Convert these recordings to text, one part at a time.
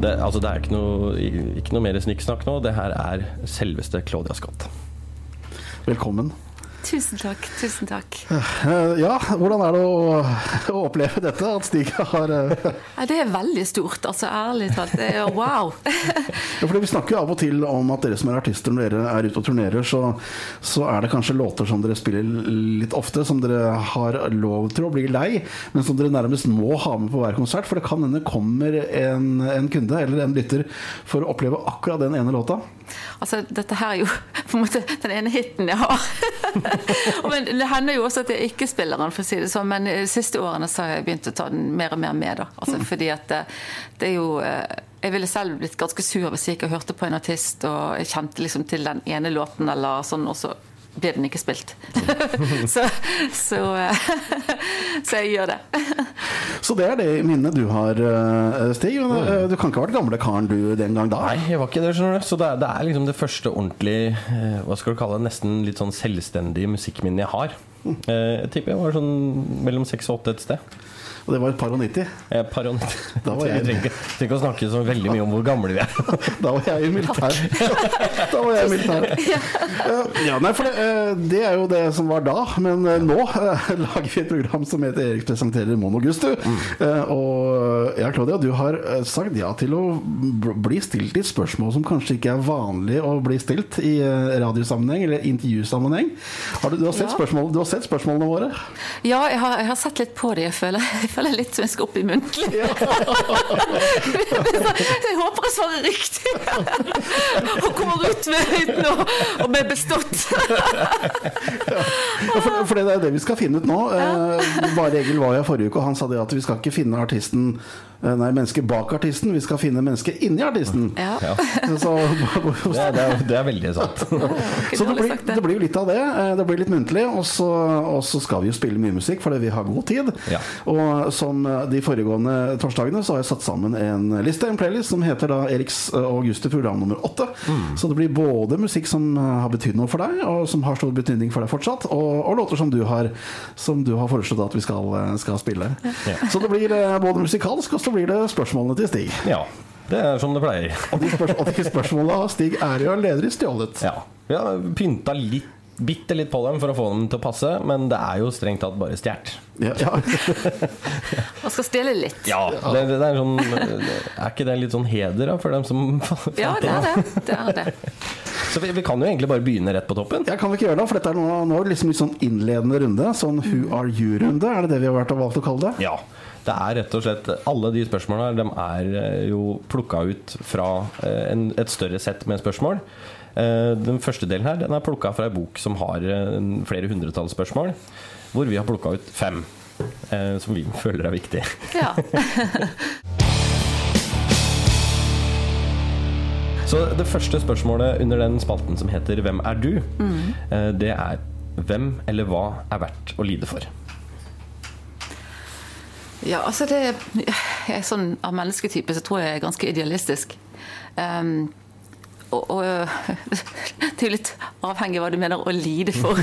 Det, altså, det er ikke noe, ikke noe mer snikksnakk nå. Det her er selveste Claudia Scott. Velkommen. Tusen takk. tusen takk. Eh, Ja, hvordan er det å, å oppleve dette? At Stig har eh, Ja, det er veldig stort, altså ærlig talt. Det er wow. Ja, fordi Vi snakker jo av og til om at dere som er artister, når dere er ute og turnerer, så, så er det kanskje låter som dere spiller litt ofte, som dere har lov til å bli lei, men som dere nærmest må ha med på hver konsert. For det kan hende kommer en, en kunde eller en lytter for å oppleve akkurat den ene låta. Altså, dette her er jo på en måte den ene hiten jeg har. men det hender jo også at jeg ikke spiller den, for å si det sånn. Men de siste årene så har jeg begynt å ta den mer og mer med. da. Altså, fordi at det, det er jo eh, Jeg ville selv blitt ganske sur hvis jeg ikke hørte på en artist og jeg kjente liksom til den ene låten, eller sånn, og så ble den ikke spilt. så, så, så jeg gjør det. Så det er det minnet du har, eh, Stig. Men, eh, Du kan ikke ha vært gamle karen du den gang da? Nei, jeg var ikke det, skjønner du. Så det er, det er liksom det første ordentlig eh, Hva skal du kalle det? Nesten litt sånn selvstendige musikkminnet jeg har. Eh, Jeg tipper jeg var sånn mellom seks og åtte et sted. Og det var et par og nitti. Jeg er par og nitti. Da var Vi jeg- trenger ikke, trenger ikke å snakke så veldig mye om hvor gamle vi er. Da var jeg i militær. Da var jeg i militær. Eh, Ja, nei, for det, eh, det er jo det som var da. Men eh, nå lager vi et program som heter Erik presenterer Mono Gustu. Eh, Og ja, Claudia, du har sagt ja til å bli stilt i spørsmål som kanskje ikke er vanlig å bli stilt i radiosammenheng eller intervjusammenheng. Har du, du, har sett Ja. du har sett spørsmålene våre? Ja, jeg har, jeg har sett litt på det. Jeg føler, jeg føler litt som jeg skal opp i muntlig. jeg håper jeg svarer riktig. Og kommer ut med, høyden og, og med bestått. Ja, for, for det er det vi skal finne ut nå. Eh, Bare Egil var her forrige uke, og han sa det at vi skal ikke finne artisten Nei, mennesket bak artisten, vi skal finne mennesket inni artisten. Ja. Ja. Så, Det er, det er, det er veldig sant. så det, blir, det. blir jo litt av det. Eh, Det blir litt muntlig, og så, og så skal vi jo spille mye musikk fordi vi har god tid. Ja. Og som eh, de foregående torsdagene så har jeg satt sammen en liste, en playlist, som heter da Eriks og Auguste program nummer åtte. Mm. Så det blir både musikk som eh, har betydd noe for deg, og som har stor betydning for deg fortsatt, og, og låter som du har Som du har foreslått at vi skal, eh, skal spille. Ja. Så det blir eh, både musikalsk, og så blir det spørsmålene til Stig. Ja. Det er som det pleier. Og de, spørs og de spørsmålene har Stig Ærøy allerede stjålet. Ja. Vi har pynta litt, bitte litt på dem for å få dem til å passe, men det er jo strengt tatt bare stjålet. Ja, ja. Man skal stille litt. Ja, det, det er sånn Er ikke det litt sånn heder da, for dem som Ja, det er det. det, er det. Så vi, vi kan jo egentlig bare begynne rett på toppen. Ja, kan vi ikke gjøre det, for dette er nå, nå er liksom litt sånn innledende runde. Sånn Who are you-runde, er det det vi har vært og valgt å kalle det? Ja. Det er rett og slett Alle de spørsmålene de er eh, jo plukka ut fra eh, en, et større sett med spørsmål. Eh, Den første delen her Den er plukka fra ei bok som har flere hundretalls spørsmål, hvor vi har plukka ut fem. Som vi føler er viktige. Ja. Så det første spørsmålet under den spalten som heter 'Hvem er du?', mm. det er hvem eller hva er verdt å lide for? Ja, altså det er sånn Av mennesketype så tror jeg jeg er ganske idealistisk. Um, og, og det er litt avhengig av hva du mener å lide for.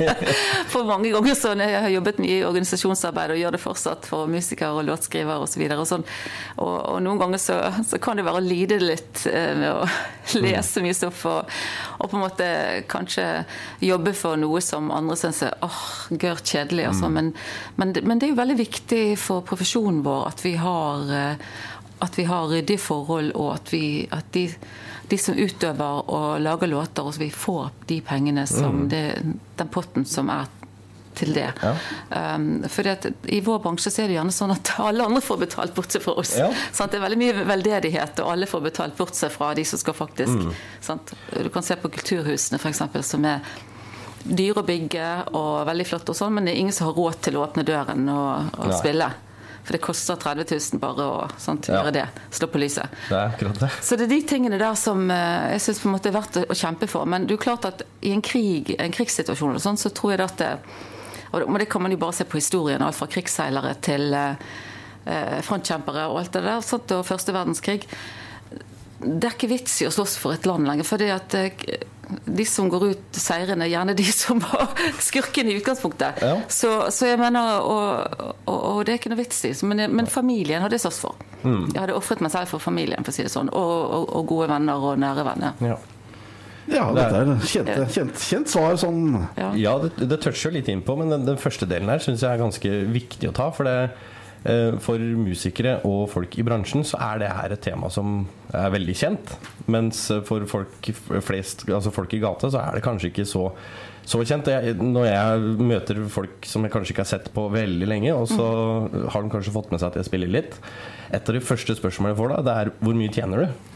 for mange ganger så når jeg har jobbet mye i organisasjonsarbeid og gjør det fortsatt for musikere og låtskrivere osv. Og, sånn, og, og noen ganger så, så kan det være å lide litt eh, med å lese mye stoff og, og på en måte kanskje jobbe for noe som andre syns er åh, gørr kjedelig. og sånn, men, men, men det er jo veldig viktig for profesjonen vår at vi har eh, at vi har ryddige forhold, og at, vi, at de, de som utøver og lager låter, og så vi får de pengene som det, den potten som er til det. Ja. Um, for I vår bransje så er det gjerne sånn at alle andre får betalt bortsett fra oss. Ja. Sant? Det er veldig mye veldedighet, og alle får betalt bortsett fra de som skal faktisk sant? Du kan se på kulturhusene, f.eks., som er dyre å bygge og veldig flotte, og sånn, men det er ingen som har råd til å åpne døren og, og spille. For det koster 30 000 bare å sant, Ja. gjøre det. Slå på lyset. Det er akkurat det. Så det er de tingene der som eh, jeg syns er verdt å, kjempe for. Men det er klart at i en krig, en krigssituasjon og sånn, så tror jeg at det, Og det- kan man jo bare se på historien, alt fra krigsseilere til eh, eh, frontkjempere og alt det der, sant, og første verdenskrig. Det er ikke vits i å slåss for et land lenger. For de som går ut seirende, er gjerne de som var skurkene i utgangspunktet. Ja. Så, så jeg mener, og, og, og det er ikke noe vits i. Men, men familien har det slåss for. Jeg hadde ofret meg selv for familien, for å si det sånn. Og, og, og gode venner og nære venner. Ja. Ja, dette er kjent, kjent, kjent svar sånn Ja. Ja, det, det toucher jo litt innpå, men den, den første delen her syns jeg er ganske viktig å ta. For det, for musikere og folk i bransjen så er det her et tema som er veldig kjent. Mens for folk flest, altså folk i gata, så er det kanskje ikke så, så kjent. Jeg, når jeg møter folk som jeg kanskje ikke har sett på veldig lenge, og så har de kanskje fått med seg at jeg spiller litt, et av de første spørsmålene jeg får da, det er 'hvor mye tjener du?'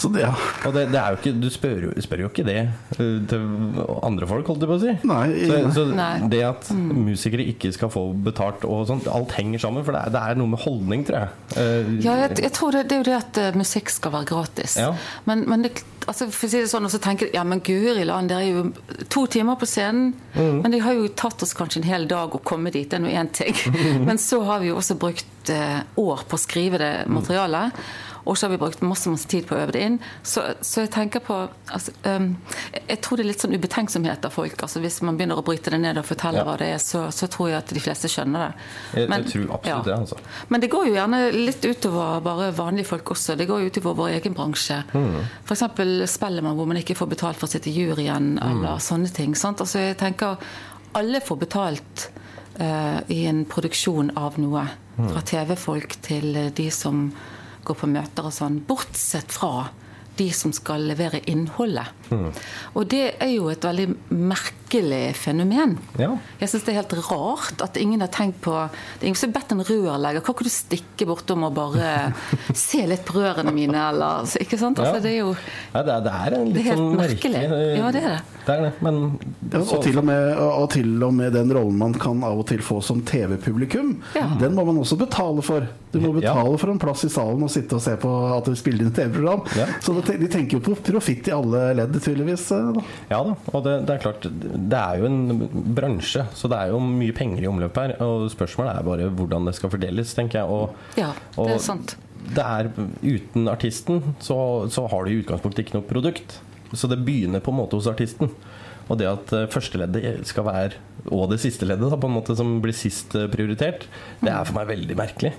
Så det, ja. Og det, det er jo ikke, du spør, spør jo ikke det eh, til andre folk, holdt jeg på å si. Nei, så, så Nei. det at musikere ikke skal få betalt og sånt, alt henger sammen. For det er, det er noe med holdning, tror jeg. Uh, Ja, jeg, jeg tror det, det er jo det at eh, musikk skal være gratis. Ja. Men, men det, altså for å si det sånn, og så tenker jeg ja, men guri land, dere er jo to timer på scenen. Mm. Men det har jo tatt oss kanskje en hel dag å komme dit, det er nå én ting. men så har vi jo også brukt uh, år på å skrive det Mm. materialet. Og så har vi brukt masse masse tid på å øve det inn. Så, så jeg tenker på altså, um, jeg, tror det er litt sånn ubetenksomhet av folk. altså Hvis man begynner å bryte det ned og fortelle Ja. hva det er, så, så tror jeg at de fleste skjønner det. Jeg- jeg tror absolutt det, altså. Men det går jo gjerne litt utover bare vanlige folk også. Det går jo utover vår egen bransje. Mm. F.eks. Spellemann hvor man ikke får betalt for å sitte i juryen, Mm. eller sånne ting. Sant? Altså jeg tenker alle får betalt uh, i en produksjon av noe. Mm. Fra TV-folk til de som går på møter og sånn. Bortsett fra de som skal levere innholdet. Mm. Og det er jo et veldig merkelig fenomen. Ja. Jeg syns det er helt rart at ingen har tenkt på Det er ingen som har bedt en rørlegger Kan ikke du stikke bortom og bare se litt på rørene mine, eller Ikke sant? Altså, det er jo ja, det, er, det er en litt sånn merkelig. merkelig Ja, det er det. Det er det, men Ja, og, til og, med, og til og med den rollen man kan av og til få som TV-publikum, Ja. den må man også betale for. Du må Ja. betale for en plass i salen og sitte og se på at du spiller inn TV-program. Ja. Så det, de tenker jo på profitt i alle ledd, tydeligvis. eh, Da. Ja da, og det, det er klart Det er jo en bransje, så det er jo mye penger i omløp her. Og spørsmålet er bare hvordan det skal fordeles, tenker jeg. Og, Ja, det er sant. det er, uten artisten så, så har du i utgangspunktet ikke noe produkt. Så det begynner på en måte hos artisten. Og det at første førsteleddet skal være, og det siste leddet da, på en måte som blir sist eh, prioritert, det er for meg veldig merkelig.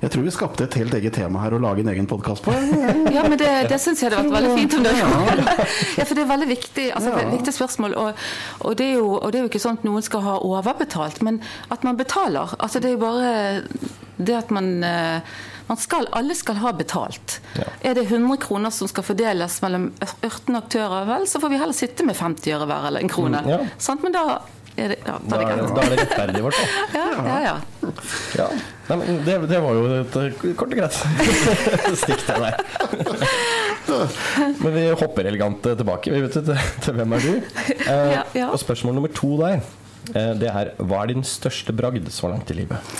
Jeg tror vi skapte et helt eget tema her å lage en egen podkast på. Ja, men det, det syns jeg hadde vært veldig fint om det Ja, for det er veldig viktig, altså, Ja. viktig spørsmål. Og, og, det er jo, og det er jo ikke sånn at noen skal ha overbetalt, men at man betaler. Altså, det er jo bare det at man eh, man skal, alle skal ha betalt. Ja. Er det 100 kroner som skal fordeles mellom 18 aktører, vel, så får vi heller sitte med 50 øre hver eller en krone. Mm, ja. Men da er det, ja, Da da er det da er det rettferdig, i hvert fall. Ja, ja, ja. Ja. Nei, men det, det var jo et eh, kort og greit stikk til deg. Men vi hopper elegant eh, tilbake vi vet, til, til hvem er du? Eh. Og spørsmål nummer to der, eh, det er hva er din største bragd så langt i livet?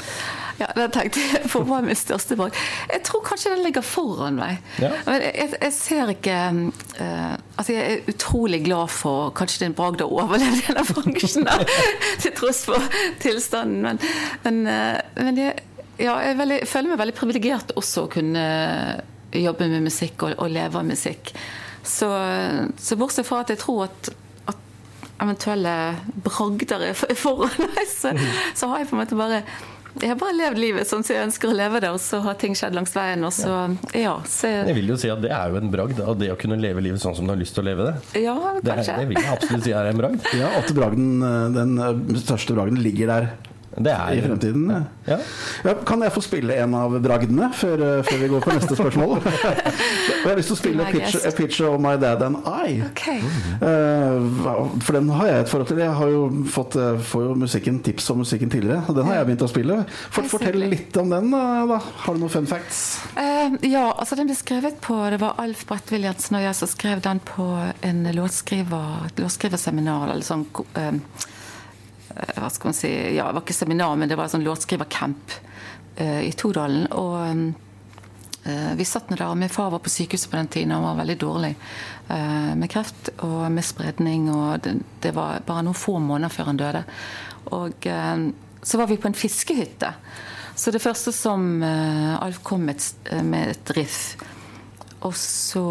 Ja, det tenkte jeg for hva er min største bragd. Jeg tror kanskje den ligger foran meg. Ja. Men jeg, jeg ser ikke uh, Altså, jeg er utrolig glad for kanskje det er en bragd å overleve denne bransjen, da, til tross for tilstanden. Men, men, uh, men jeg, ja, jeg, veldig, jeg føler meg veldig privilegert også å kunne jobbe med musikk og, og leve av musikk. Så, så bortsett fra at jeg tror at at eventuelle bragder er foran meg, så, så har jeg på en måte bare jeg har bare levd livet sånn som jeg ønsker å leve det, og så har ting skjedd langs veien. Og så, ja, så Jeg vil jo si at det er jo en bragd, av det å kunne leve livet sånn som du har lyst til å leve det. Ja, Det, er, kanskje. det vil jeg absolutt si er en bragd. Ja, at bragden, eh, den eh, største bragden ligger der Det er, i fremtiden. Ja. Ja, kan jeg få spille en av bragdene før, eh, før vi går på neste spørsmål? jeg har lyst til å spille 'A Picture. A Picture of My Dad and I'. Okay. Uh, for den har jeg et forhold til. Jeg har jo fått, eh, får jo musikken tips om musikken tidligere, og den har jeg begynt å spille. For, fortell litt om den, da. Har du noen fun facts? Uh, ja, altså den ble skrevet på Det var Alf Brett Williamsen og jeg som skrev den på en låtskriver, låtskriverseminar. Eller sånn eh, Hva skal man si Ja, det var ikke seminar, men det var en sånn låtskrivercamp eh, i Todalen. Og eh, vi satt nå der, og min far var på sykehuset på den tiden. Han var veldig dårlig eh, med kreft og med spredning. Og det, det var bare noen få måneder før han døde. Og eh, så var vi på en fiskehytte. Så det første som uh, Alf kom med, eh, med et riff og så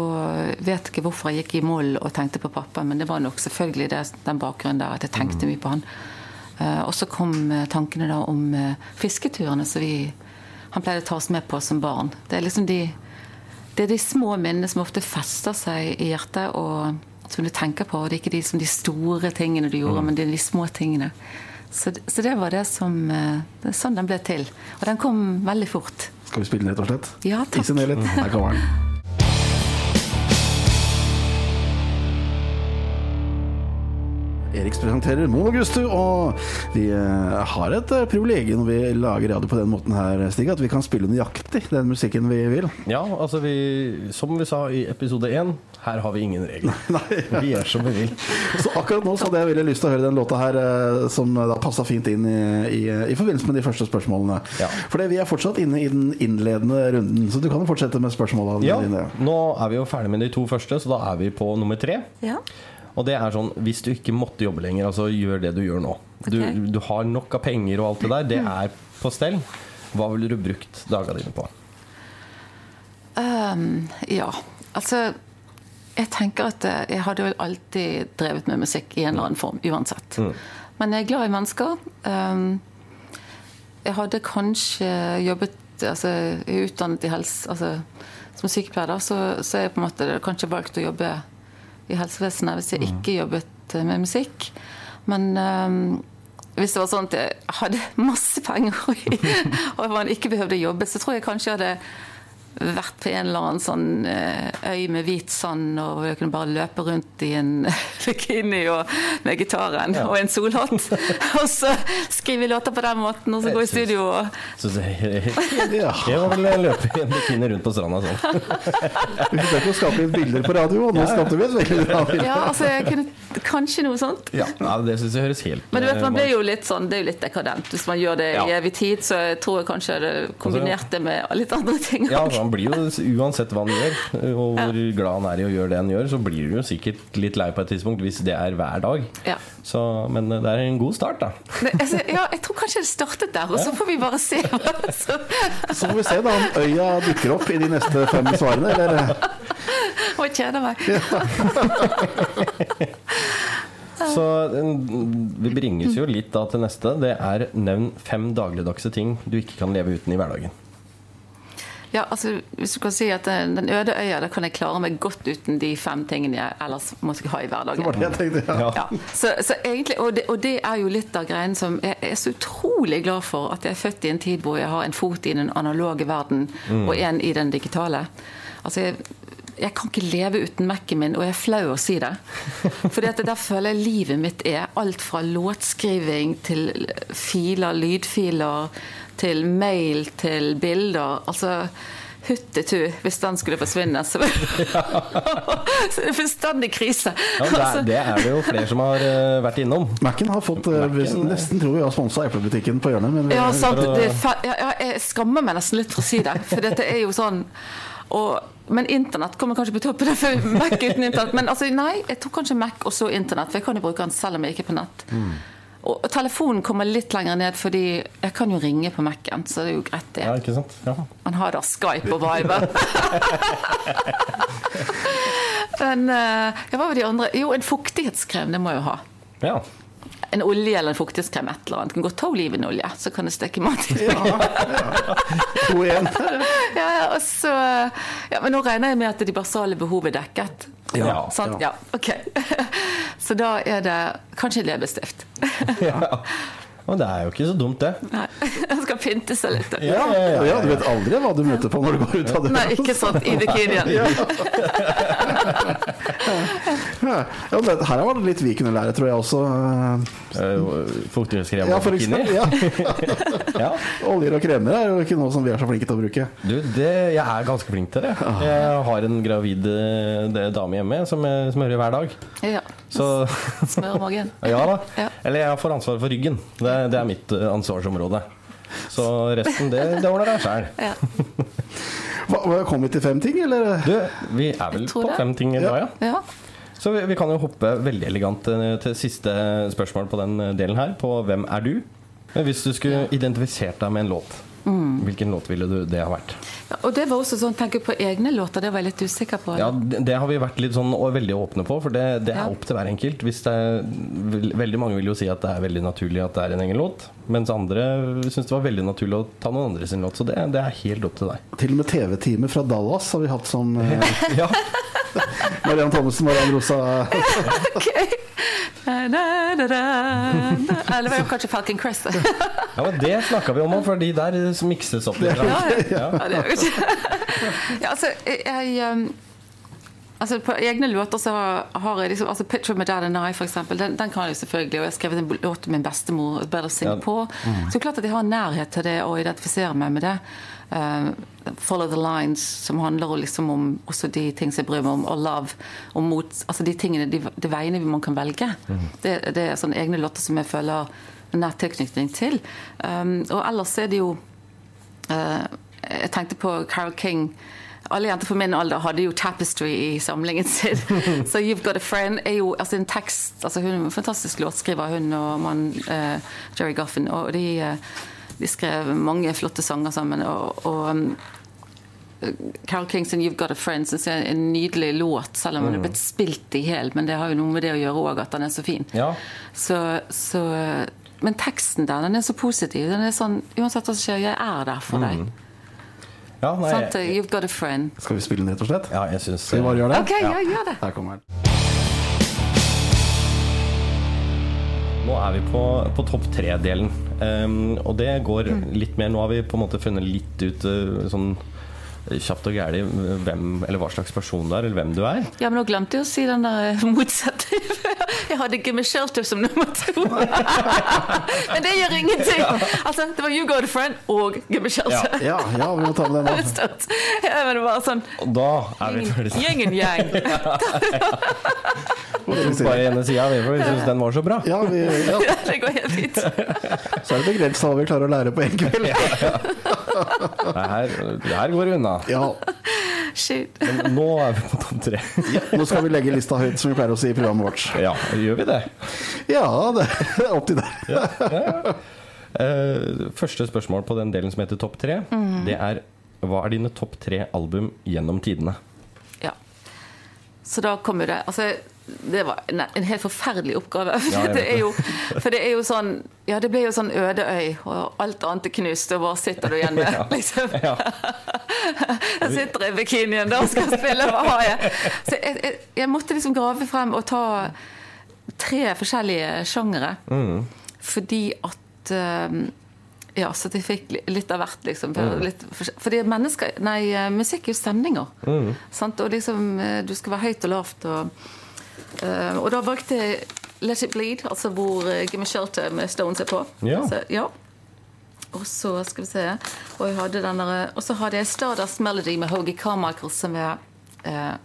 vet jeg ikke hvorfor jeg gikk i moll og tenkte på pappa, men det var nok selvfølgelig det, den bakgrunnen der at jeg tenkte mye på han. Eh, og så kom eh, tankene da om eh, fisketurene som vi han pleide å ta oss med på som barn. Det er liksom de, det er de små minnene som ofte fester seg i hjertet, og som du tenker på. Det er ikke de, som de store tingene du gjorde, men det er de små tingene. Så, så det var det som det er Sånn den ble til. Og den kom veldig fort. Skal vi spille den rett og slett? Ja, takk. I sin helhet. Her kommer den. Eriks presenterer Mono Gustu, og vi eh, har et eh, privilegium når vi lager radio på den måten her, Stig, at vi kan spille nøyaktig den musikken vi vil. Ja, altså vi Som vi sa i episode én, her har vi ingen regler. Nei. Vi gjør som vi vil. Så akkurat nå så hadde jeg veldig lyst til å høre den låta her, eh, som da passa fint inn i, i, i forbindelse med de første spørsmålene. Ja. For vi er fortsatt inne i den innledende runden, så du kan jo fortsette med spørsmålene Ja, dine. nå er vi jo ferdig med de to første, så da er vi på nummer tre. Ja. Og det er sånn hvis du ikke måtte jobbe lenger, altså gjør det du gjør nå. Du, Ok. du har nok av penger og alt det der, det er på stell. Hva ville du brukt dagene dine på? Um, ja, altså Jeg tenker at eh, jeg hadde vel alltid drevet med musikk i en eller annen form, uansett. Men jeg er glad i mennesker. Um, jeg hadde kanskje jobbet altså, Jeg er utdannet i helse, altså, som sykepleier, så, så jeg på en måte kanskje valgt å jobbe i helsevesenet hvis jeg ikke jobbet eh, med musikk. Men ehm, hvis det var sånn at jeg hadde masse penger og man ikke behøvde jobbe, så tror jeg kanskje jeg hadde vært på en eller annen sånn eh, øy med hvit sand, og jeg kunne bare løpe rundt i en bikini og med gitaren og en solhatt. Og så skrive låter på den måten, og så gå i studio og Så det, Ja. jeg var vel løpe i en bikini rundt på stranda sånn. Vi forsøker å skape litt bilder på radio, og nå skapte vi et veldig bra bilde. Ja, altså jeg kunne kanskje noe sånt. Ja, ja det syns jeg høres helt Men du vet, man eh, blir jo litt sånn, det er jo litt dekadent hvis man gjør det i evig tid, så jeg tror jeg kanskje jeg hadde kombinert det med litt andre ting. Ja. Blir jo uansett hva han gjør, og hvor glad han er i å gjøre det han gjør, så blir du jo sikkert litt lei på et tidspunkt hvis det er hver dag. Ja. Så, men det er en god start, da. Men, altså, ja, jeg tror kanskje det startet der, og så får vi bare se. Altså. Så får vi se da om øya dukker opp i de neste fem svarene, eller? Og jeg kjeder meg. Så mm, vi bringes jo litt da til neste. Det er nevn fem dagligdagse ting du ikke kan leve uten i hverdagen. Ja, altså, hvis du kan si at den den øde øya, da kan jeg klare meg godt uten de fem tingene jeg ellers måtte ha i Det var hverdagen. det jeg tenkte, ja. Ja, så, så egentlig, og det, og det er jo litt av greien som Jeg er så utrolig glad for at jeg er født i en tid hvor jeg har en fot i den analoge verden og en i den digitale. Altså, jeg, jeg kan ikke leve uten Mac-en min, og jeg er flau å si det. At der føler jeg livet mitt er alt fra låtskriving til filer, lydfiler, til mail, til bilder. Altså huttetu, hvis den skulle forsvinne, så, så det er fullstendig krise. Ja, det, Altså- er, det er det jo flere som har uh, vært innom. Mac-en har fått uh, Nesten tror vi har sponsa Eplebutikken på hjørnet, men Ja, sant. å- Det ja, jeg skammer meg nesten litt for å si det. For dette er jo sånn og, Men internett kommer kanskje på toppen. For Mac uten internett. Men altså, nei, jeg tror kanskje Mac og så internett. For jeg kan jo bruke den selv om jeg ikke er på nett. Og, og telefonen kommer litt lenger ned, fordi jeg kan jo ringe på Mac-en. Så det er jo greit, det. Ja, ikke sant? Ja. Man har da Skype og Viber. Men eh, hva var de andre? Jo, en fuktighetskrem, det må jeg jo ha. ja. En olje eller en fuktighetskrem, et eller annet. Kan godt ta olivenolje, så kan det steke mat i. igjen. Ja, ja, og så, ja, men nå regner jeg med at de basale behov er dekket. Ja, Sant? Ja. ok. Så da er det kanskje leppestift. ja. Og det er jo ikke så dumt, det. Nei, jeg skal pynte seg litt. Ja, ja, ja, Ja, du vet aldri hva du møter på når du går ut av døra. Nei, ikke sant. I bikinien. Ja. Ja, men her var det litt vi kunne lære, tror jeg også. Eh, Fuktighetskrem Ja, og for bikini. Ja. Ja. Oljer og kremer er jo ikke noe som vi er så flinke til å bruke. Du, det, jeg er ganske flink til det. Jeg har en gravid eh, det- dame hjemme som jeg smører hver dag. Ja. Så Smøre magen. ja da. Eller jeg får ansvaret for ryggen. Det, det er mitt eh, ansvarsområde. Så resten, det, det ordner deg sjæl. Ja. Kom vi til fem ting, eller? Du, vi er vel på fem ting i dag, ja. ja. Så vi, vi kan jo hoppe veldig elegant eh, til siste spørsmål på den eh, delen her, på hvem er du? Hvis du skulle identifisert deg med en låt, Mm. hvilken låt ville du det ha vært? Og det var også sånn, tenker på egne låter, det var jeg litt usikker på. Ja, det, det har vi vært litt sånn og veldig åpne på, for det, det er Ja. opp til hver enkelt. Hvis det er, veldig mange vil jo si at det er veldig naturlig at det er en egen låt, Mens andre syns det var veldig naturlig å ta noen andre sin låt. Så det, det er helt opp til deg. Til og med TV-teamet fra Dallas har vi hatt som eh, Ja, Mariann Thommessen, Mariann Rosa Ok. Da, da, da, da. Eller det var jo kanskje Falcon Crest. ja men Det snakka vi om òg, for de der mikses opp litt. Ja, ja. Ja. ja, altså, jeg um, Altså På egne låter så har jeg liksom altså 'Picture of my dad and I', for eksempel, den, den kan jeg jo selvfølgelig. Og jeg har skrevet en låt om min bestemor, 'Better Sing Ja. På'. Så det er klart at jeg har nærhet til det og identifiserer meg med det. Uh, 'Follow the Lines', som handler liksom om også de ting som jeg bryr meg om, og 'Love'. Og mot, altså de tingene, de, de veiene man kan velge. Det, det er sånne egne låter som jeg føler nær tilknytning til. Um, og ellers er det jo Eh, jeg tenkte på Carol King. Alle jenter på min alder hadde jo 'Tapestry' i samlingen sin. Så 'You've Got a Friend' er jo altså en tekst altså Hun er en fantastisk låtskriver, hun og mann uh, Jerry Goffin. Og de, eh, de skrev mange flotte sanger sammen. Og, og um, Carol King sin 'You've Got a Friend' synes jeg er en nydelig låt, selv om den er blitt spilt i hjel. Men det har jo noe med det å gjøre òg, at den er så fin. Ja. Så, så, men teksten der, den er så positiv. Den er sånn Uansett hva som skjer, jeg er der for deg. Ja, nei, Sant? You've got a friend. Skal vi spille den, rett og slett? ja, jeg syns Skal vi bare gjøre det? OK, ja, gjør det. Her kommer den. Nå er vi på, på topp tre-delen. Um, og det går litt mer Nå har vi på en måte funnet litt ut uh, sånn kjapt og gæli hvem eller hva slags person du er, eller hvem du er. Ja, men nå glemte jeg å si den der motsatte. Jeg hadde Gimme Shelter som nummer to. Men det gjør ingenting. Altså, det var You Got a Friend og Gimme Shelter. Ja, ja, vi må ta med den da. Ja, men det var sånn Og da er vi ferdige. Gjengen gjeng. Bare ene sida, for vi syns den var så bra. Ja, vi, ja, Det går helt fint. så er det begrenset hva vi klarer å lære på en kveld. Nei, Her, her går det unna. Ja, Shit. Men nå er vi på topp tre. nå skal vi legge lista høyt, som vi pleier å si i programmet vårt. Ja, gjør vi det? Ja, det er opp til deg. Eh, første spørsmål på den delen som heter topp tre, det er hva er dine topp tre album gjennom tidene? Ja. Så da kommer det Altså, det var en, en helt forferdelig oppgave. Ja, det, jo, for det er jo sånn Ja, det ble jo sånn øde øy, og alt annet er knust, og hva sitter du igjen med? Ja. Liksom. Ja. Jeg sitter i bikinien da og skal spille, hva har jeg? Så jeg, jeg, jeg måtte liksom grave frem og ta tre forskjellige sjangere. Mm. Fordi at eh, ja, så de fikk litt av hvert, liksom. Mm. For litt, fors- fordi mennesker Nei, eh, musikk er jo stemninger. Mm. Sant? Og liksom eh, Du skal være høyt og lavt og Og da valgte jeg Let It Bleed, altså hvor uh, Gimme Shelter med Stones er på. Ja. Så, ja. Og så skal vi se Og jeg hadde den der- og så hadde jeg Stardust Melody med Hogie Carmichael, som er eh,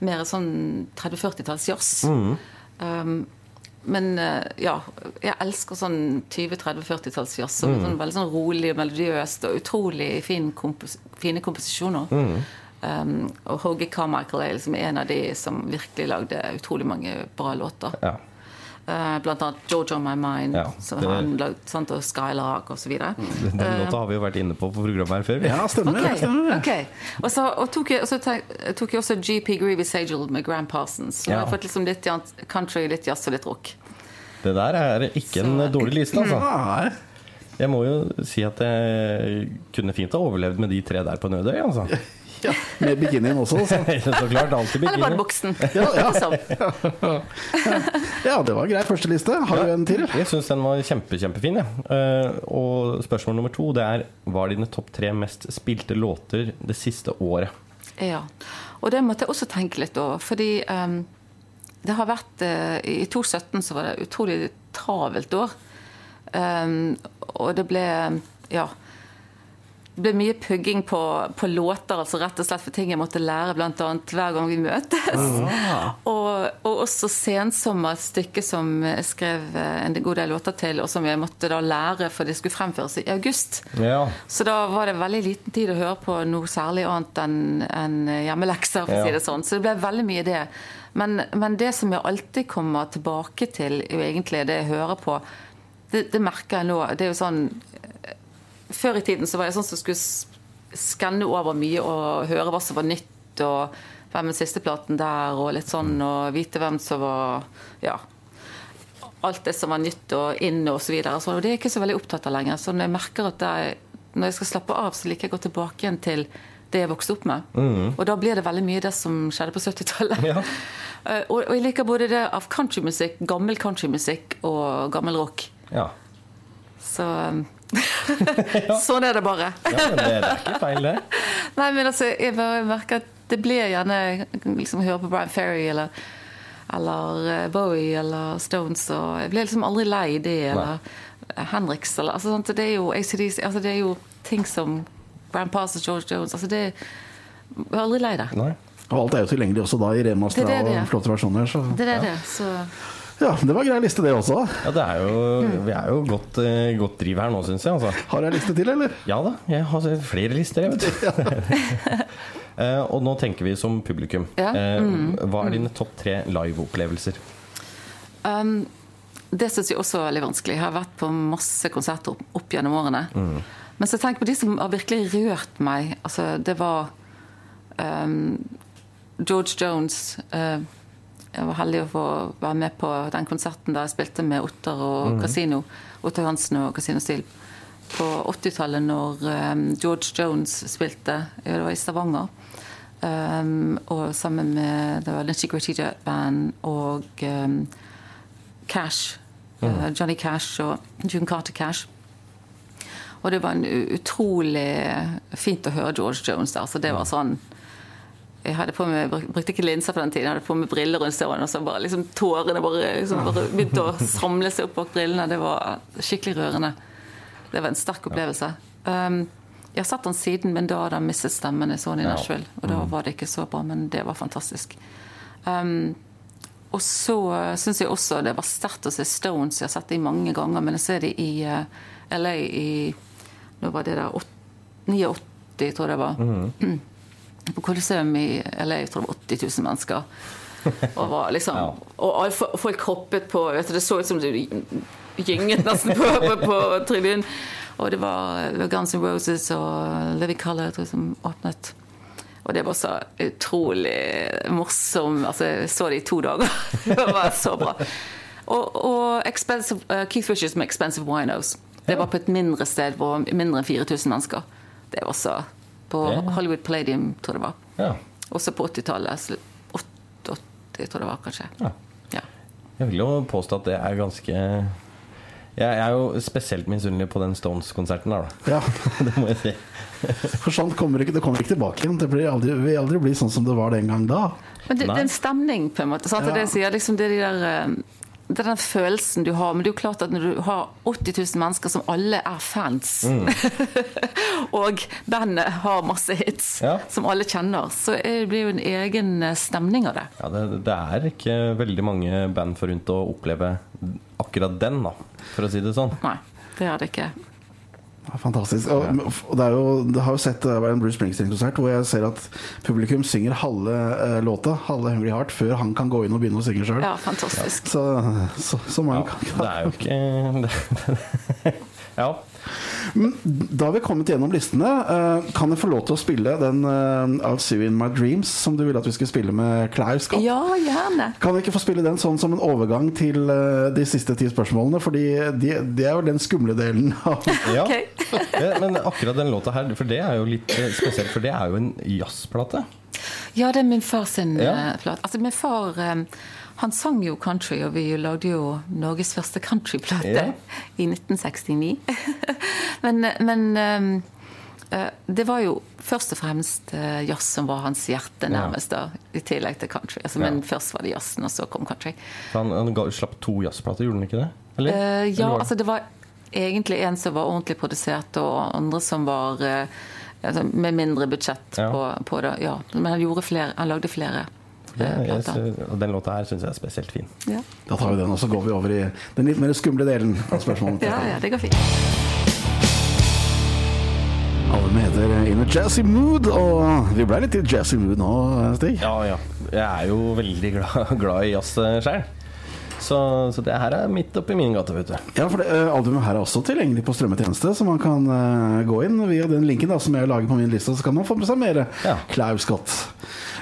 mer sånn 30-40-talls jazz. Um, men eh, ja, jeg elsker sånn 20-30-40-talls jazz. Mm. sånn, veldig sånn rolig og melodiøst og utrolig fin kompos fine komposisjoner. Um, og Hoagie Carmichael er liksom en av de som virkelig lagde utrolig mange bra låter. Ja. Eh, blant annet 'George On My Mind', Ja, som det- han lagde, sant, og 'Skylark' osv. Den, den låta har vi jo vært inne på på programmet her før. Ja, stemmer det. Stemmer det. Okay. Og så og tok, jeg, og så tok jeg også GP Greevy Sagel med Gram Parsons. Så Ja. jeg har fått liksom litt country, litt jazz og litt rock. Det der er ikke en dårlig liste, altså. Nei. Jeg må jo si at jeg kunne fint ha overlevd med de tre der på Nødøy, altså. Ja, med bikinien også. Så. Så klart, alltid Eller bare buksen. Ja, ja. Liksom. Ja, det var grei førsteliste. Har du en til? Jeg syns den var kjempe, kjempefin. Ja. Eh, og spørsmål nummer to det er hva er dine topp tre mest spilte låter det siste året? Ja. Og det måtte jeg også tenke litt over, fordi um, det har vært uh, I 2017 så var det utrolig travelt år. Um, og det ble Ja. Ble mye pugging på, på låter, altså rett og slett for ting jeg måtte lære annet hver gang vi møtes. Og, og også sensommer et stykke som jeg skrev eh, en god del låter til, og som jeg måtte da lære for det skulle fremføres i august. Ja. Så da var det veldig liten tid å høre på noe særlig annet enn en hjemmelekser, for å si det sånn. Så det ble veldig mye det. Men, men det som jeg alltid kommer tilbake til, jo egentlig det jeg hører på. Det, det merker jeg nå. Det er jo sånn eh, Før i tiden så var jeg sånn som skulle skanne over mye og høre hva som var nytt, og hvem er sisteplaten der, og litt sånn, og vite hvem som var Ja. alt det som var nytt og inn og så videre. Så det er jeg ikke så veldig opptatt av lenger. Så når jeg merker at jeg, når jeg skal slappe av, så liker jeg å gå tilbake igjen til det jeg vokste opp med. Og da blir det veldig mye det som skjedde på 70-tallet. Ja. Eh, og, og jeg liker både det av countrymusikk, gammel countrymusikk og gammel rock. Ja. Så Sånn er det bare. ja men det, det er ikke feil, det. Nei, men altså, jeg bare merker at det blir gjerne liksom høre på Brian Ferry eller, eller eh, Bowie eller Stones, og jeg blir liksom aldri lei det, eller Henriks eller altså, sånt, Det er jo ACDC, altså, det er jo ting som Grand Pass og George Jones altså det Jeg er aldri lei det. Nei. Og alt er jo tilgjengelig også da i remastera er er. og flotte versjoner. Så. Det er det. Så Ja, det var grei liste, det også. Ja, det er jo, vi er jo godt, eh, godt driv her nå, syns jeg. Altså. Har jeg liste til, eller? Ja da, jeg har flere lister, jeg, vet du. Eh, og nå tenker vi som publikum. Ja. Eh, Hva er dine topp tre liveopplevelser? Um, det syns jeg også er veldig vanskelig. Jeg har vært på masse konserter opp, opp gjennom årene. Men så tenk på de som har virkelig rørt meg. Altså, det var um, George Jones. Uh, jeg var heldig å få være med på den konserten da jeg spilte med Otter og Casino. Otter Hansen og Casino Steel. På 80-tallet, når um, George Jones spilte, ja, det var i Stavanger. Um, og sammen med det var Lynchy Gritty Band og um, Cash. eh, Johnny Cash og June Carter Cash. Og det var en utrolig fint å høre George Jones der. Så det var sånn jeg hadde på meg, brukte ikke linser på den tiden, jeg hadde på meg briller rundt øynene, og så bare liksom tårene bare, liksom bare begynte å samle seg opp bak brillene. Det var skikkelig rørende. Det var en sterk opplevelse. Um, jeg har sett han siden, men da hadde han mistet stemmen. Jeg så han i. Nashville, og da var det ikke så bra, men det var fantastisk. Um, og så syns jeg også det var sterkt å se Stones. Jeg har sett dem mange ganger, men jeg ser dem i uh, LA i Nå var det der 89, tror jeg det var. På Colosseum i LA, jeg tror det var 80 000 mennesker. Og, var liksom, Ja. og folk hoppet på vet du, Det så ut som det gynget nesten på, på, på tribunen. Og det var, Guns N' Roses og Living tror jeg, som åpnet. Og det var så utrolig morsom Altså, jeg så det i to dager. Det var så bra. Og, og uh, Keith Richards med 'Expensive Winos'. Det var på et mindre sted hvor mindre enn 4000 mennesker. Det var så På Ja. Hollywood Palladium, tror jeg det var. Ja. Også på 80-tallet. slu- 88, tror jeg det var, kanskje. Ja. Ja. Jeg vil jo påstå at det er ganske Jeg er jo spesielt misunnelig på den Stones-konserten der, da. Ja, Det må jeg si. For sånn kommer ikke, det kommer ikke tilbake igjen. Det blir aldri, vil aldri bli sånn som det var den gang da. Men det, det er en stemning, på en måte. Sant? Det er Det, sier, liksom, det, er de der, eh, det er den følelsen du har. Men det er jo klart at når du har 80 000 mennesker som alle er fans, og bandet har masse hits Ja. som alle kjenner, så det blir jo en egen eh, stemning av det. Ja, det, det er ikke veldig mange band forunt å oppleve akkurat den, da, for å si det sånn. Nei, det er det ikke. Fantastisk. Og, og det er jo, det har jo sett det var en Bruce Springsteen-konsert hvor jeg ser at publikum synger halve eh, låta, halve Hungry Heart, før han kan gå inn og begynne å synge sjøl. Ja, fantastisk. Så, så, så mange Ja, kan det er jo ikke Ja. Men Da har vi kommet gjennom listene. Eh, Kan jeg få lov til å spille den eh, I'll See You In My Dreams som du ville at vi skulle spille med Klaus? Ja, gjerne. Kan vi ikke få spille den sånn som en overgang til eh, de siste ti spørsmålene? Fordi de, det er jo den skumle delen av ja. Ja, Men akkurat den låta her, for det er jo litt spesielt, for det er jo en jazzplate. Ja, det er min far sin Ja. plate. Altså, min far han sang jo country, og vi lagde jo Norges første countryplate Ja. i 1969. men men eh, eh, det var jo først og fremst eh, jazz som var hans hjerte, nærmest, da, i tillegg til country. Altså, Ja. Men først var det jazzen, og så kom country. Han, han ga, slapp to jazzplater, gjorde han ikke det? Eller? Uh, ja, Eller det- altså det var egentlig en som var ordentlig produsert, og andre som var uh, altså, med mindre budsjett Ja. på, på det. Ja. Men han, flere, han lagde flere Ja, eh, plater. sy- og den låta her syns jeg er spesielt fin. Ja. Da tar vi den, og så går vi over i den litt mer skumle delen av spørsmålet. ja, ja, det går fint. Albumet heter In a Jazzy Mood, og vi ble litt i jazzy mood nå, Stig. Ja, ja. Jeg er jo veldig glad, glad i jazz sjøl. Så, så det her er midt oppi min gate, vet du. Ja, for det, eh, Albumet her er også tilgjengelig på strømmetjeneste, så man kan uh, gå inn via den linken da, som jeg lager på min liste, så kan man få med seg mer Ja. Clive Scott.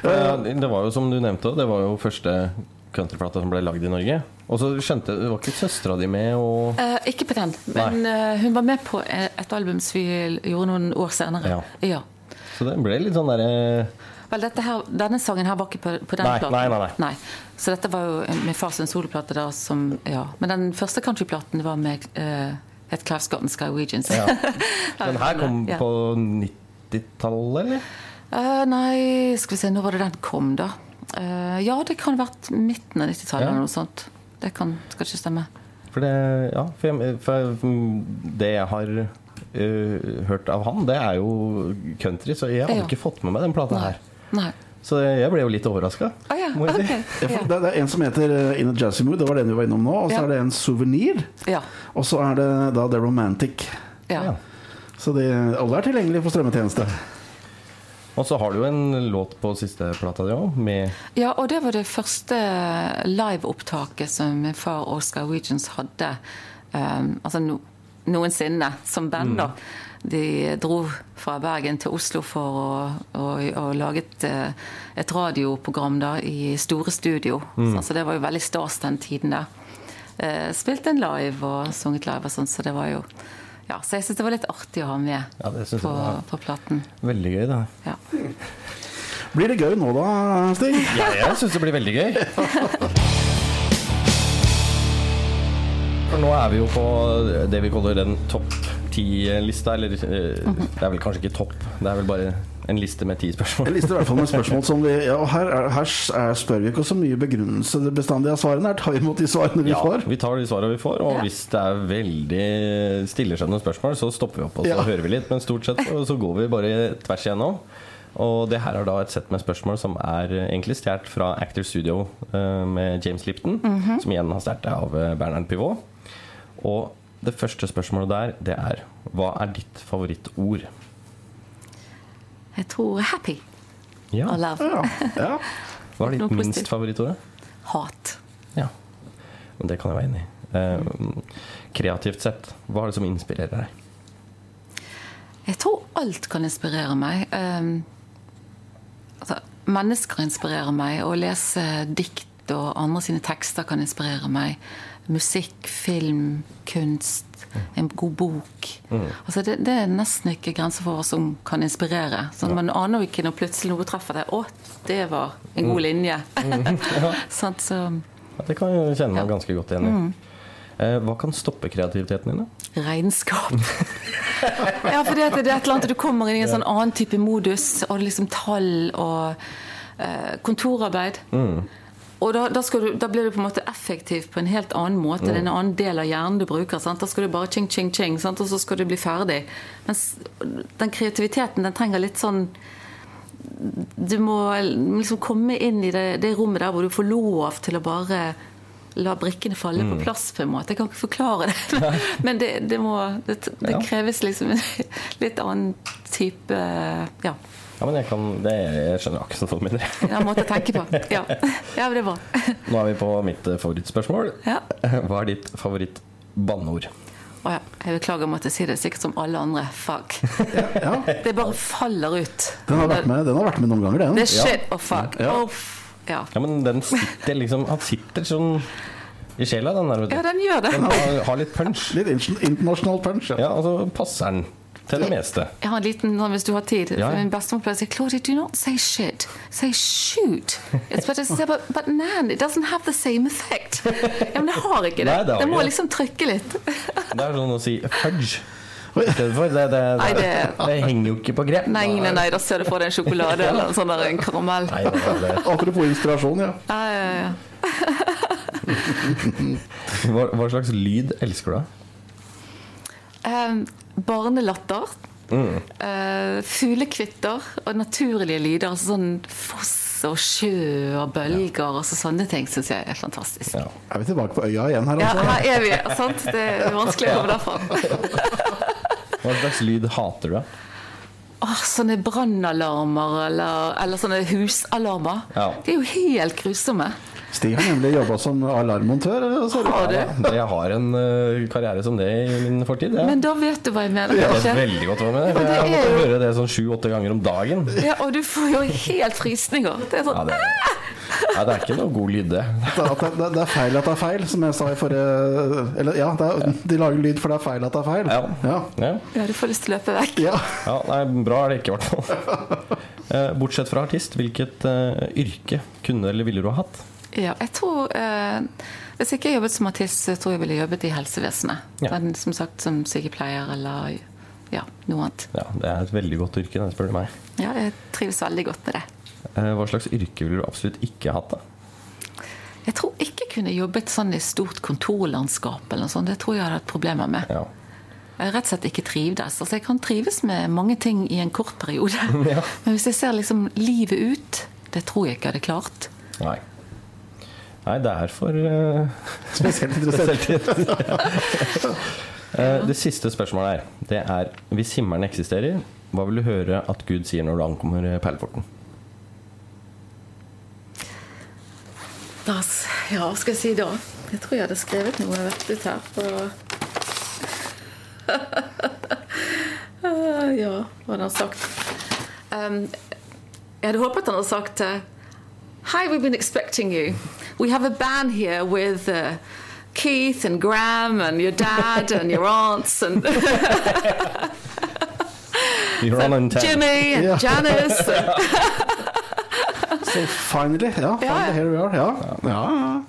Uh, det var jo som du nevnte, det var jo første countryplata som ble lagd i Norge. Og så skjønte jeg, Var ikke søstera di med? Og Eh, ikke på den, men uh, hun var med på eh, et album som vi gjorde noen år senere. Ja. Ja. Så det ble litt sånn derre Vel, her, denne sangen her var ikke på, på den Nei, platen. nei, nei, nei. Så dette var jo min fars soloplate da som Ja. Men den første countryplaten var med uh, het Clive Scott and Skywegians. Ja. Den her kom Ja. på 90-tallet, eller? Uh, nei, skal vi se, når var det den kom, da? Uh, ja, det kan ha vært midten av 90-tallet Ja. eller noe sånt. Det kan, skal ikke stemme. For det, ja, for jeg, for det jeg har uh, hørt av han, det er jo country, så jeg hadde ikke fått med meg den plata her. Nei. Så jeg ble jo litt overraska. Å ja, si. Ja. Det, det er en som heter eh, In a Jazzy Mood, det var den vi var innom nå. Og så Ja. er det en Souvenir. ja. Og så er det da The Romantic. ja. Ja. Så de, alle er tilgjengelige for strømmetjeneste. Og så har du jo en låt på siste plata di òg, med Ja, og det var det første liveopptaket som min far og Skywegians hadde. Um, altså no, noensinne, som band, da. De dro fra Bergen til Oslo for å, å, å lage et, eh, et radioprogram da, i store studio. Så, så det var jo veldig stas den tiden der. Eh, spilte en live og sunget live og sånn, så det var jo ja, Så jeg syns det var litt artig å ha med Ja, det synes jeg på, på platen. Veldig gøy, det. Ja. Blir det gøy nå da, Stig? Ja, jeg syns det blir veldig gøy. For nå er vi jo på det vi kaller den topp ti-lista. Eller eh, det er vel kanskje ikke topp, det er vel bare en liste med ti spørsmål. En liste i hvert fall med spørsmål som vi ja, og her, er, her er, spør vi ikke så mye begrunnelse bestandig av svarene. Her tar vi imot de svarene vi Ja, får. vi tar de svarene vi får, og Ja. hvis det er veldig stilleskjønnende spørsmål, så stopper vi opp og så Ja. hører vi litt. Men stort sett så, så går vi bare tvers igjennom. Og det her er da et sett med spørsmål som er egentlig stjålet fra Actor Studio eh, med James Lipton, som igjen har stjålet av eh, Bernhard Pivot. Og det første spørsmålet der, det er Hva er ditt favorittord? Jeg tror 'happy' Ja. og 'love'. Ja, ja. Hva er ditt minst favorittord? Hat. Ja. Det kan jeg være enig i. Eh, kreativt sett, hva er det som inspirerer deg? Jeg tror alt kan inspirere meg. Um, altså, mennesker inspirerer meg. Å lese dikt og andre sine tekster kan inspirere meg. Musikk, film, kunst, en god bok. Altså, det, det er nesten ikke grenser for hva som kan inspirere. Så Man aner jo ikke når plutselig noe treffer deg. 'Å, det var en god linje'. Sant, så Ja, det kan jeg kjenne meg Ja. ganske godt igjen i. Eh, hva kan stoppe kreativiteten din? da? regnskap. ja, for det, er et eller annet du kommer inn i en sånn annen type modus, og liksom tall og eh, kontorarbeid. Og da, da, du, da blir du på en måte effektiv på en helt annen måte. Det er en annen del av hjernen du bruker. Sant? Da skal du bare ching, ching, ching, sant? og så skal du bli ferdig. Mens den kreativiteten, den trenger litt sånn Du må liksom komme inn i det, det rommet der hvor du får lov til å bare la brikkene falle på plass, på en måte. Jeg kan ikke forklare det, men det, det, må, det, det kreves liksom en litt annen type Ja, Ja, men jeg, kan, det, jeg skjønner akkurat hva du mener. en måte å tenke på. Ja, ja det er bra. Nå er vi på mitt eh, favorittspørsmål. Ja. Hva er ditt favoritt-banneord? Å ja, jeg beklager om at jeg sier det sikkert som alle andre. Fuck. Ja, Det bare faller ut. den har vært med, den har vært med noen ganger, den. Det er shit og fuck. Ja. Oh, f- ja. Ja, men den sitter liksom Han sitter sånn i sjela, den der. ja, den gjør det. Den har, har litt punch. Litt in- internasjonal punch. Ja. Ja, og så passer den til det meste. Jeg har en liten sånn hvis du har tid. Ja. Min bestemor pleier å si Claudia, do not say shit. Say shoot. It's better to say, but, but nan, it doesn't have the same effect. Ja, men det har ikke det. Nei, det har det må ikke liksom trykke litt. Det er sånn å si fudge. Det, det, det, Nei, det, det- henger jo ikke på grep. Nei, nei, nei, da ser du for deg en sjokolade eller en sånn der en karamell. Nei, det, det, Apropos inspirasjon, ja. Ja, ja, ja. hva, hva slags lyd elsker du? Um, barnelatter. Mm. Uh, fuglekvitter og naturlige lyder. Altså sånn foss og sjø og bølger og så sånne ting syns jeg er fantastisk. Ja. Er vi tilbake på øya igjen her, Ja, altså? her er vi. sant? Det er vanskelig å komme derfra. Hva slags lyd hater du? Åh, sånne brannalarmer eller, eller sånne husalarmer. Ja. De er jo helt grusomme. Stig har nemlig jobba som alarmmontør. så- Har du? Ja, jeg har en uh, karriere som det i min fortid. Ja. Men da vet du hva jeg mener. Jeg vet veldig godt hva jeg mener. Jeg har måtte jo- høre det sånn sju-åtte ganger om dagen. Ja, og du får jo helt frysninger. Det er Ja, sånn det, Nei, det er ikke noe god lyd, det. Det, det, det er feil at det er feil, som jeg sa i forrige Eller ja, det er, de lager lyd for det er feil at det er feil. Ja. Ja. Ja, du får lyst til å løpe vekk. Ja. ja nei, Bra er det ikke, i hvert fall. Eh, Bortsett fra artist, hvilket uh, yrke kunne eller ville du ha hatt? Ja, jeg tror uh, Hvis ikke jeg jobbet som artist, så tror jeg ville jobbet i helsevesenet. Ja. Men som sagt som sykepleier eller ja, noe annet. Ja, Det er et veldig godt yrke, det spør du meg. Ja, jeg trives veldig godt med det. Eh, Hva slags yrke ville du absolutt ikke hatt, da? Jeg tror ikke jeg kunne jobbet sånn i stort kontorlandskap eller noe sånt. Det tror jeg hadde hatt problemer med. Ja. Jeg rett og slett ikke trivdes. Altså, jeg kan trives med mange ting i en kort periode. Ja. Men hvis jeg ser liksom livet ut, det tror jeg ikke jeg hadde klart. Nei. Nei, det er for uh, Spesielt interessert. ja. Eh, Det siste spørsmålet her, det er hvis himmelen eksisterer, hva vil du høre at Gud sier når du ankommer perleporten? Da, s- ja, skal jeg si da? Jeg tror jeg hadde skrevet noe vettet her. På ja, hva hadde han sagt? Um, jeg hadde håpet han hadde sagt uh, Hi, we've been expecting you. We have a band here with uh, Keith and Graham and your dad and your aunts and You're on. Jimmy and Ja. Janice. Så finally, ja. Finally, here we are. Ja. ja,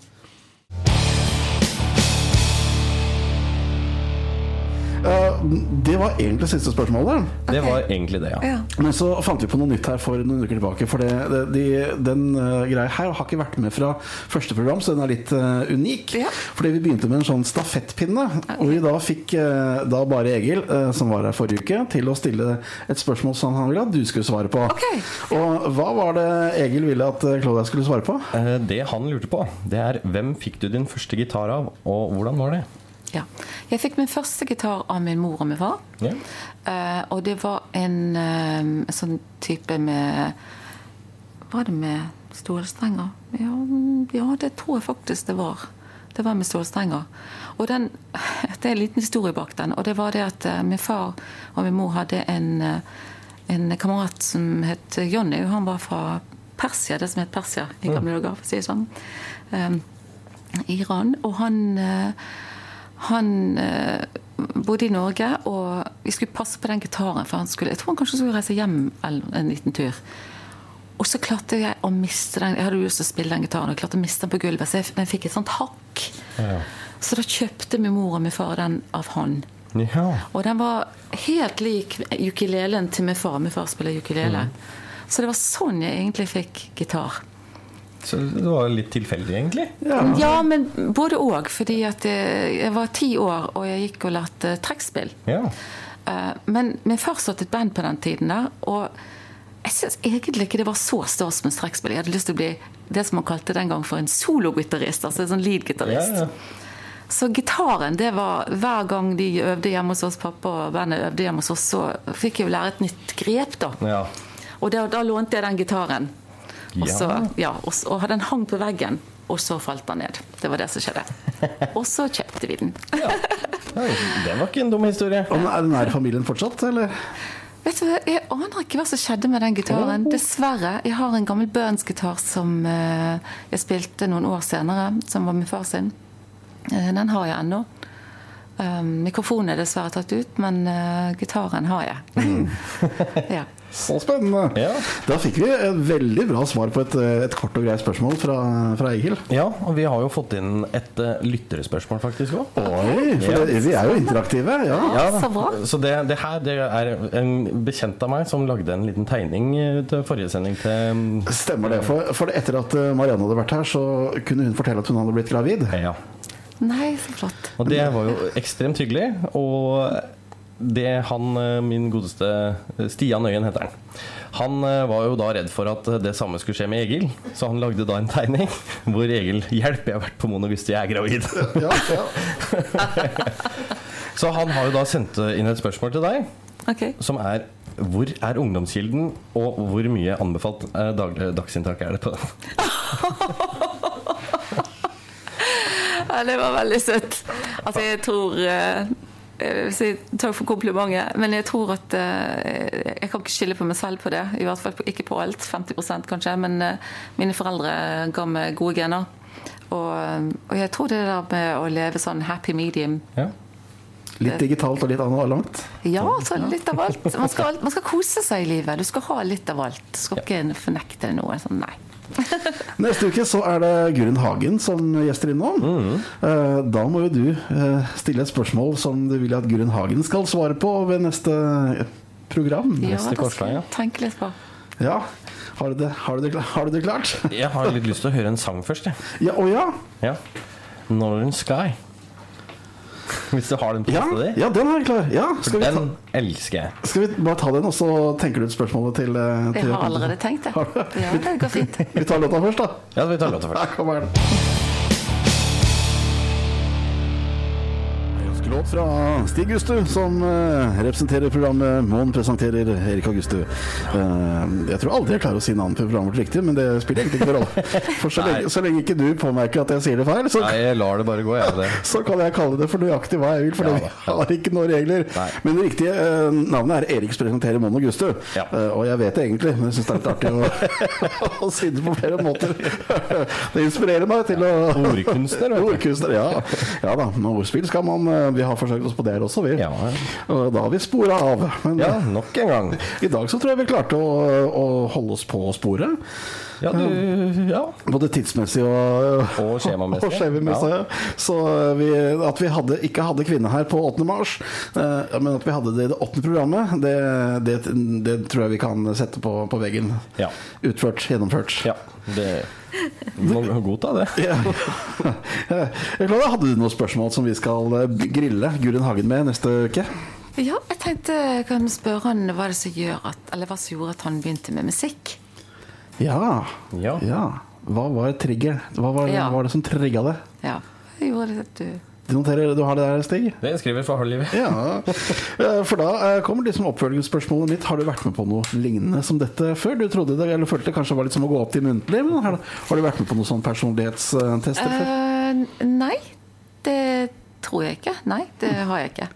det var egentlig siste spørsmålet. Det var egentlig det, ja. ja. Men så fant vi på noe nytt her for noen uker tilbake. For det, det, de, den uh, greia her har ikke vært med fra første program, så den er litt uh, unik. Ja. Fordi vi begynte med en sånn stafettpinne. Og vi da fikk uh, da bare Egil, eh, som var her forrige uke, til å stille et spørsmål som han ville at du skulle svare på. Okay. Og hva var det Egil ville at eh, Claudia skulle svare på? Eh, Det han lurte på, det er hvem fikk du din første gitar av, og hvordan var det? Ja. Jeg fikk min første gitar av min mor og min far. Ja. Uh, og det var en uh, sånn type med Var det med stålstrenger? Ja, ja, det tror jeg faktisk det var. Det var med stålstrenger. Og den, Det er en liten historie bak den. Og det var det at uh, min far og min mor hadde en, en kamerat som het Jonny. Han var fra Persia, det som het Persia i gamle dager, for å si det sånn. Eh, Iran. Og han han eh, bodde i Norge, og vi skulle passe på den gitaren. For han skulle, jeg tror han kanskje skulle reise hjem en, en liten tur. Og så klarte jeg å miste den. Jeg hadde lyst til å spille den gitaren, og jeg klarte å miste den på gulvet. Så jeg, den fikk et sånt hakk. Ja. Så da kjøpte min mor og min far den av hånd. ja. Og den var helt lik ukulelen til min far. Min far spiller ukulele. Så det var sånn jeg egentlig fikk gitar. Så det var litt tilfeldig, egentlig? Ja. Ja, men både òg. Fordi at jeg, var ti år, og jeg gikk og lærte trekkspill. Ja. Eh, Men min far satt et band på den tiden der, og jeg syns egentlig ikke det var så stas med trekkspill. Jeg hadde lyst til å bli det som man kalte den gang for en sologitarist, altså en sånn Ja, lead-gitarist. ja. Så gitaren, det var hver gang de øvde hjemme hos oss, pappa og bandet øvde hjemme hos oss, så fikk jeg jo lære et nytt grep, da. ja. Og da, da lånte jeg den gitaren. Og, så, ja, og, og den hang på veggen, og så falt den ned. Det var det som skjedde. Og så kjøpte vi den. Oi, Det var ikke en dum historie. Og er den nær familien fortsatt, eller? Vet du, Jeg aner ikke hva som skjedde med den gitaren. Dessverre. Jeg har en gammel Burns-gitar som eh, jeg spilte noen år senere, som var min far sin. Eh, den har jeg ennå. Um, mikrofonen er dessverre tatt ut, men eh, gitaren har jeg. ja. Så spennende. Ja. Da fikk vi et veldig bra svar på et, et kort og greit spørsmål fra, fra Egil. ja, og vi har jo fått inn et uh, lytterspørsmål faktisk òg. Oi, for det, vi er jo interaktive. Ja. Ja. Så det, det her det er en bekjent av meg som lagde en liten tegning eh, til forrige sending til mm, Stemmer det. For, for etter at eh, Marianne hadde vært her, så kunne hun fortelle at hun hadde blitt gravid. Ja. Nei, så flott. Og det var jo ekstremt hyggelig. Og det han, eh, min godeste Stian Øyen heter han. Han eh, var jo da redd for at det samme skulle skje med Egil, så han lagde da en tegning hvor Egil 'Hjelp, jeg har vært på Mono Gusti, jeg er gravid'. Ja, ja. Så han har jo da sendt inn et spørsmål til deg, okay. som er hvor er ungdomskilden, og hvor mye anbefalt eh, daglig dagsinntak er det på den? Ja, det var veldig søtt. Altså, jeg tror eh, si takk for komplimentet, men jeg tror at eh, Jeg kan ikke skille på meg selv på det. I hvert fall ikke på alt. 50% kanskje. Men eh, mine foreldre ga meg gode gener. Og, og jeg tror det der med å leve sånn happy medium Ja. Litt digitalt og litt analogt. Ja, så litt av alt. Man skal, man skal kose seg i livet. Du skal ha litt av alt. Du skal ikke fornekte noe. Sånn, nei. Neste uke så er det Gurin Hagen som gjester innom. Mm. Da må jo du eh, stille et spørsmål som du vil at Gurin Hagen skal svare på ved neste program. Ja, Neste det korsvei, ja. tenke litt på. Ja. Har du det, har du det, har du det klart? Jeg har litt lyst til å høre en sang først, jeg. Ja, å ja. Ja. Northern Sky. Hvis du har den på Ja, lista di. ja, den er jeg klar. Ja, skal, vi ta, Den elsker jeg. skal vi bare ta den, og så tenker du ut spørsmålet til, eh, Jeg har allerede tenkt det. Ja, det går fint. Vi tar låta først, da. Ja, vi tar låta først. Her kommer den. Låt fra Stig Gustu, som eh, representerer programmet Månen presenterer Erik Augustu. Eh, jeg tror aldri jeg klarer å si navnet på programmet vårt riktig, men det spiller egentlig ikke noen rolle. For så lenge, så lenge ikke du påmerker at jeg sier det feil, så, Nei, jeg lar det bare gå, jeg. Det. så kan jeg kalle det for nøyaktig hva jeg vil, for Ja, vi har ikke noen regler. Nei. Men det riktige eh, navnet er Eriks presenterer Månen Augustu. Ja. Og jeg vet det egentlig, men jeg syns det er litt artig å, å si det på flere måter. Det inspirerer meg til å Ordkunstner. Ordkunstner, ja. ja da. Ordspill skal man Vi har forsøkt oss på det også, vi. Ja. Og da har vi spora av. Men ja, nok en gang. i dag så tror jeg vi klarte å, å holde oss på sporet. Ja, du Ja. Både tidsmessig og, Og skjemamessig. Og skjemamessig, ja. Så vi, at vi hadde, ikke hadde kvinne her på 8. mars, eh, men at vi hadde det i det åttende programmet, det, det, det tror jeg vi kan sette på, på veggen. Ja. Utført, gjennomført. ja. Det Du må godta det. Ja. Jeg jeg hadde du noen spørsmål som vi skal eh, grille Gurin Hagen med neste uke? Ja, jeg tenkte jeg kan spørre han hva det som gjør at Eller hva som gjorde at han begynte med musikk. Ja. Ja. ja. Hva var trigger? Hva var, Ja. var det som trigga det? Ja, det gjorde det at du Du noterer, du har det der, Stig? Det skriver for halve livet. Ja, Eh, for da eh, kommer liksom oppfølgingsspørsmålet mitt. Har du vært med på noe lignende som dette før? Du trodde det, eller følte det kanskje var litt som å gå opp til muntlig, men har, har du vært med på noen sånn personlighetstester før? Eh, Nei, det tror jeg ikke. Nei, det har jeg ikke.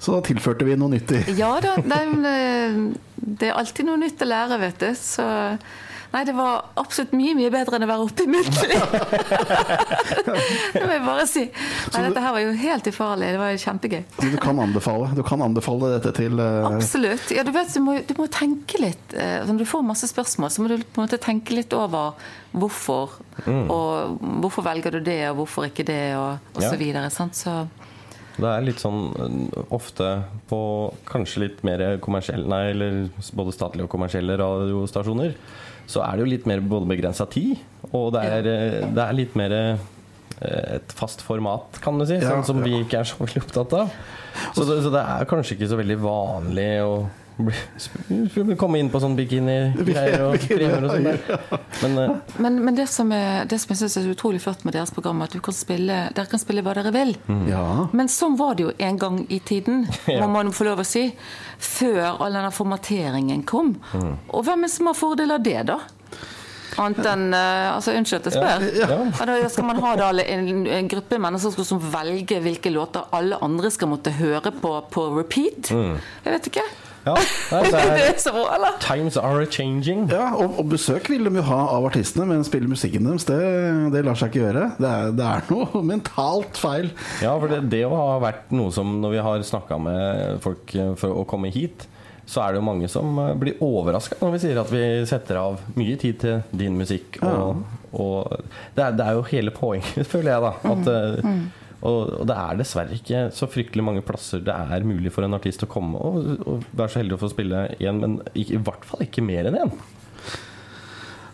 Så da tilførte vi noe nytt i Ja da, det er alltid noe nytt å lære, vet du. Så Nei, det var absolutt mye mye bedre enn å være oppe i muntlig. det må jeg bare si. Nei, dette her var jo helt ufarlig. Det var jo kjempegøy. Så Du kan anbefale Du kan anbefale dette til uh... Absolutt. Ja, du vet, du må, du må tenke litt. eh, Når du får masse spørsmål, så må du på en måte tenke litt over hvorfor. Og hvorfor velger du det, og hvorfor ikke det, og, og Ja. så videre. Sant? Så Det er litt sånn øh, ofte på kanskje litt mer kommersielle Nei, eller både statlige og kommersielle radiostasjoner, så er det jo litt mer både begrensa tid, og det er, øh, det er litt mer øh, et fast format, kan du si, sånn som vi ikke er så veldig opptatt av. Så det, så det er kanskje ikke så veldig vanlig å komme inn på sånn bikini-greier og premier og sånn. Men uh. Men, men det, som er, det som jeg synes er utrolig flott med deres program, er at du kan spille, dere kan spille hva dere vil. Ja. Men sånn var det jo en gang i tiden, Ja. må man få lov å si. Før all denne formateringen kom. Og hvem er det som har fordel av det, da? Annet enn eh, altså, Unnskyld at jeg spør. Ja. Ja, da skal man ha da en, en gruppe mennesker som skal velge hvilke låter alle andre skal måtte høre på på repeat? Jeg vet ikke. Ja, nei, det er, så bra, eller? times are changing. Ja, og, og besøk vil de jo ha av artistene, men spille musikken deres, det, det lar seg ikke gjøre. Det er, det er noe mentalt feil. Ja, for det, det å ha vært noe som når vi har snakka med folk eh, for å komme hit, så er det jo mange som eh, blir overraska når vi sier at vi setter av mye tid til din musikk. Og, og det, er, det er jo hele poenget, føler jeg, da. At, eh, og, det er dessverre ikke så fryktelig mange plasser det er mulig for en artist å komme og, og være så heldig å få spille én, men i, i hvert fall ikke mer enn én.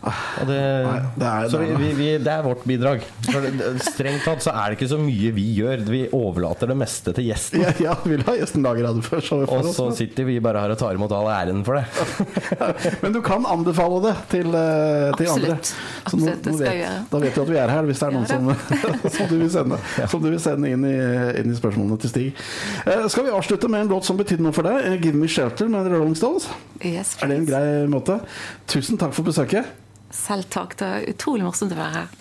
Og det, Nei, det er- så vi, vi, vi, det er vårt bidrag. For strengt tatt så er det ikke så mye vi gjør. Vi overlater det meste til gjesten. Ja, ja vil ha gjesten lager radio for Og oss. så sitter vi bare her og tar imot all æren for det. Men du kan anbefale det til, eh, til andre. Så nå, Absolutt, det nå vet, gjøre. da vet du at vi er her, hvis det er noen som, som du vil sende, som du vil sende inn, i, inn i spørsmålene til Stig. Eh, skal vi avslutte med en låt som betydde noe for deg? Eh, 'Give Me Shelter' med The Rolling Stones. Yes, Er det en grei måte? Tusen takk for besøket. Selv takk. Det er utrolig morsomt å være her.